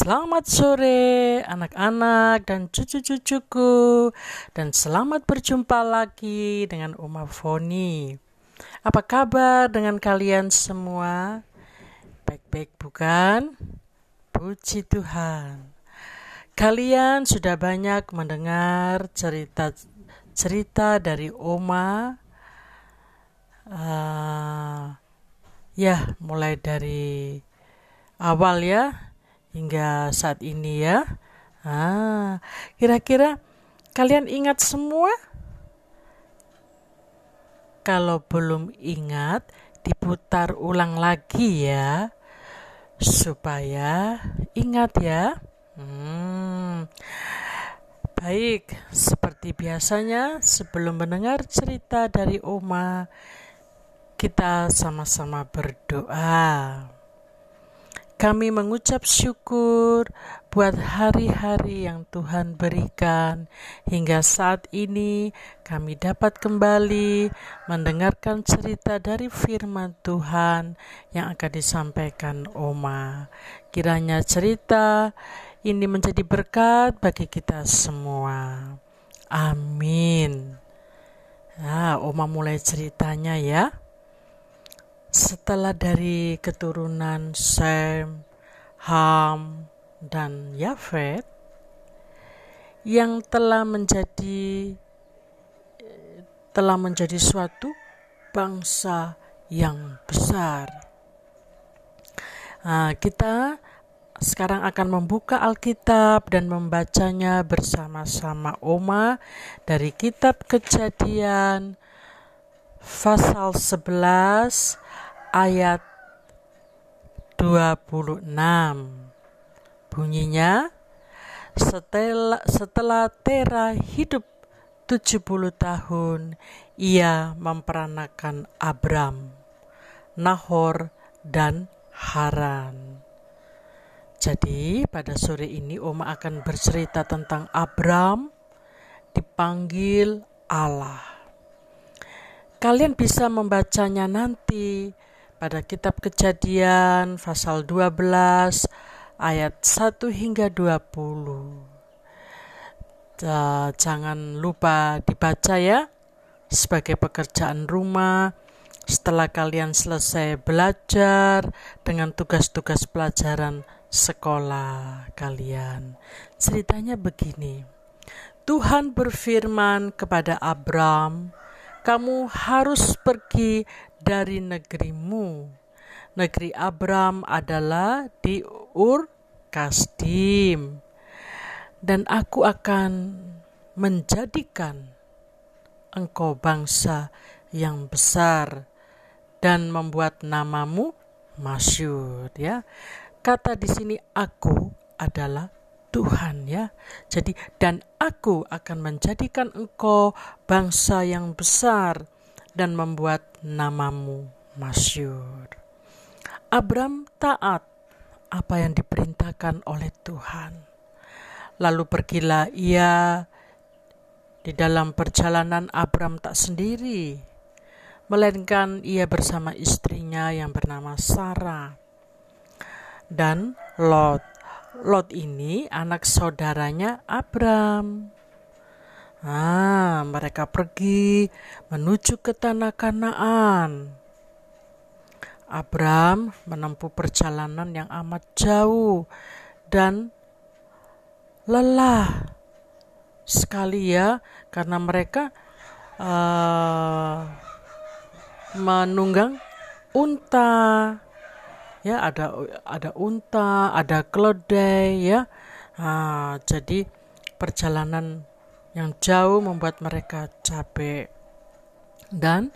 Selamat sore anak-anak dan cucu-cucuku dan selamat berjumpa lagi dengan Oma Foni. Apa kabar dengan kalian semua? Baik-baik bukan? Puji Tuhan. Kalian sudah banyak mendengar cerita-cerita dari Oma. Uh, ya, mulai dari awal ya hingga saat ini ya. Ah, kira-kira kalian ingat semua? Kalau belum ingat, diputar ulang lagi ya. Supaya ingat ya. Hmm. Baik, seperti biasanya sebelum mendengar cerita dari Oma, kita sama-sama berdoa. Kami mengucap syukur buat hari-hari yang Tuhan berikan hingga saat ini kami dapat kembali mendengarkan cerita dari firman Tuhan yang akan disampaikan Oma. Kiranya cerita ini menjadi berkat bagi kita semua. Amin. Nah, Oma mulai ceritanya ya setelah dari keturunan Sem, Ham, dan Yafet yang telah menjadi telah menjadi suatu bangsa yang besar. Nah, kita sekarang akan membuka Alkitab dan membacanya bersama-sama Oma dari kitab Kejadian pasal 11 ayat 26. Bunyinya, setelah, setelah Tera hidup 70 tahun, ia memperanakan Abram, Nahor, dan Haran. Jadi pada sore ini Oma akan bercerita tentang Abram dipanggil Allah. Kalian bisa membacanya nanti pada kitab Kejadian pasal 12 ayat 1 hingga 20. Jangan lupa dibaca ya sebagai pekerjaan rumah setelah kalian selesai belajar dengan tugas-tugas pelajaran sekolah kalian. Ceritanya begini. Tuhan berfirman kepada Abram, "Kamu harus pergi dari negerimu. Negeri Abram adalah di Ur Kasdim. Dan aku akan menjadikan engkau bangsa yang besar dan membuat namamu masyur ya. Kata di sini aku adalah Tuhan ya. Jadi dan aku akan menjadikan engkau bangsa yang besar dan membuat namamu masyur. Abram taat apa yang diperintahkan oleh Tuhan. Lalu pergilah ia di dalam perjalanan Abram tak sendiri, melainkan ia bersama istrinya yang bernama Sarah dan Lot. Lot ini anak saudaranya Abram. Ah, mereka pergi menuju ke tanah Kanaan. Abram menempuh perjalanan yang amat jauh dan lelah sekali ya karena mereka uh, menunggang unta ya ada ada unta ada keledai ya uh, jadi perjalanan yang jauh membuat mereka capek dan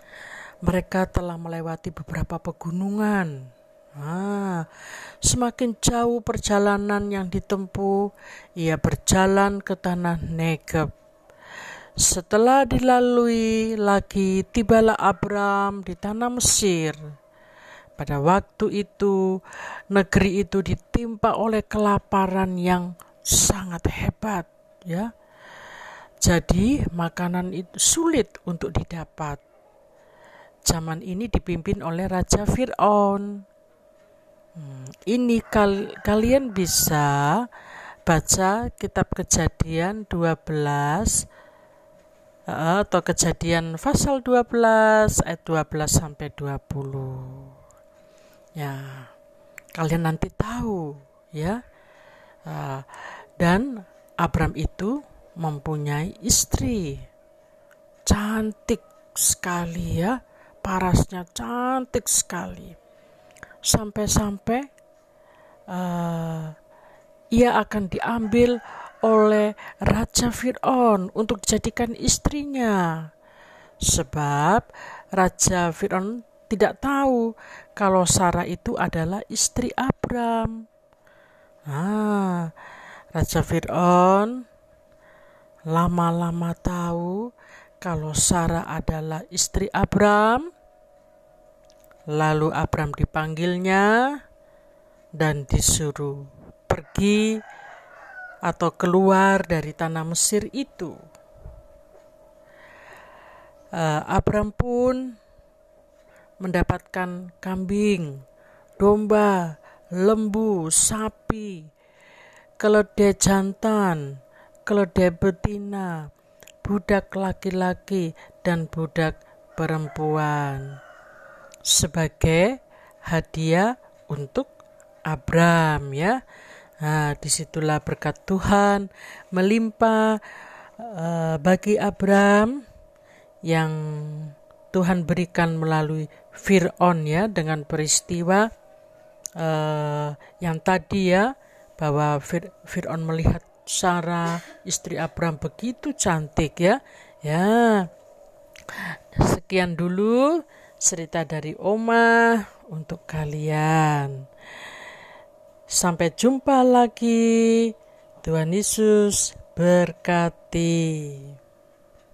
mereka telah melewati beberapa pegunungan. Ah, semakin jauh perjalanan yang ditempuh, ia berjalan ke tanah Negeb. Setelah dilalui lagi, tibalah Abram di tanah Mesir. Pada waktu itu, negeri itu ditimpa oleh kelaparan yang sangat hebat, ya jadi, makanan itu sulit untuk didapat. Zaman ini dipimpin oleh Raja Fir'aun. Hmm, ini kal kalian bisa baca kitab Kejadian 12 atau Kejadian pasal 12 ayat 12 sampai 20. Ya, kalian nanti tahu ya. Dan Abram itu mempunyai istri cantik sekali ya, parasnya cantik sekali. Sampai-sampai uh, ia akan diambil oleh Raja Fir'aun untuk dijadikan istrinya. Sebab Raja Fir'aun tidak tahu kalau Sarah itu adalah istri Abram. Nah, Raja Fir'aun lama-lama tahu kalau Sarah adalah istri Abram. Lalu Abram dipanggilnya dan disuruh pergi atau keluar dari tanah Mesir itu. Uh, Abram pun mendapatkan kambing, domba, lembu, sapi, keledai jantan, keledai betina, budak laki-laki, dan budak perempuan sebagai hadiah untuk Abram ya. Nah, di situlah berkat Tuhan melimpah uh, bagi Abram yang Tuhan berikan melalui Fir'aun ya dengan peristiwa uh, yang tadi ya bahwa Fir Fir'aun melihat Sarah istri Abram begitu cantik ya ya sekian dulu cerita dari Oma untuk kalian. Sampai jumpa lagi. Tuhan Yesus berkati.